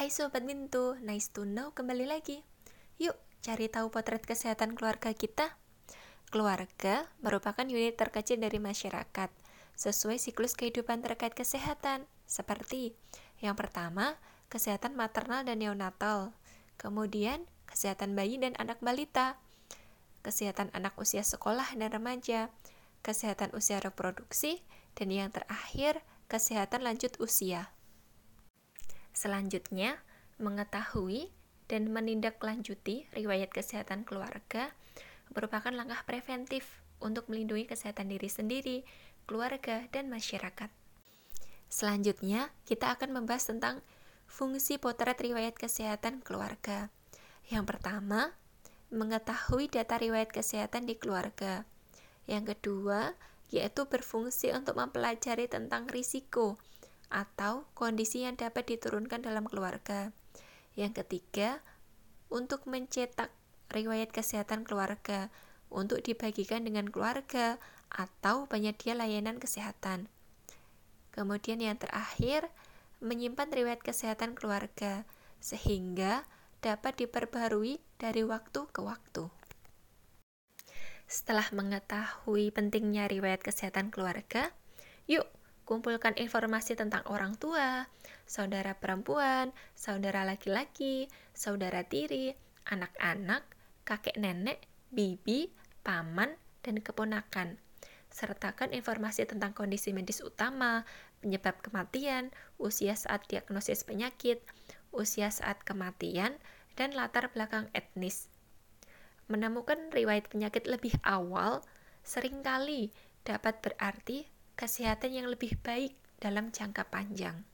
Hai Sobat Mintu, nice to know kembali lagi. Yuk, cari tahu potret kesehatan keluarga kita. Keluarga merupakan unit terkecil dari masyarakat, sesuai siklus kehidupan terkait kesehatan, seperti yang pertama, kesehatan maternal dan neonatal, kemudian kesehatan bayi dan anak balita, kesehatan anak usia sekolah dan remaja, kesehatan usia reproduksi, dan yang terakhir, kesehatan lanjut usia. Selanjutnya, mengetahui dan menindaklanjuti riwayat kesehatan keluarga merupakan langkah preventif untuk melindungi kesehatan diri sendiri, keluarga, dan masyarakat. Selanjutnya, kita akan membahas tentang fungsi potret riwayat kesehatan keluarga. Yang pertama, mengetahui data riwayat kesehatan di keluarga. Yang kedua, yaitu berfungsi untuk mempelajari tentang risiko atau kondisi yang dapat diturunkan dalam keluarga. Yang ketiga, untuk mencetak riwayat kesehatan keluarga untuk dibagikan dengan keluarga atau penyedia layanan kesehatan. Kemudian yang terakhir, menyimpan riwayat kesehatan keluarga sehingga dapat diperbarui dari waktu ke waktu. Setelah mengetahui pentingnya riwayat kesehatan keluarga, yuk kumpulkan informasi tentang orang tua, saudara perempuan, saudara laki-laki, saudara tiri, anak-anak, kakek nenek, bibi, paman, dan keponakan. Sertakan informasi tentang kondisi medis utama, penyebab kematian, usia saat diagnosis penyakit, usia saat kematian, dan latar belakang etnis. Menemukan riwayat penyakit lebih awal sering kali dapat berarti kesehatan yang lebih baik dalam jangka panjang.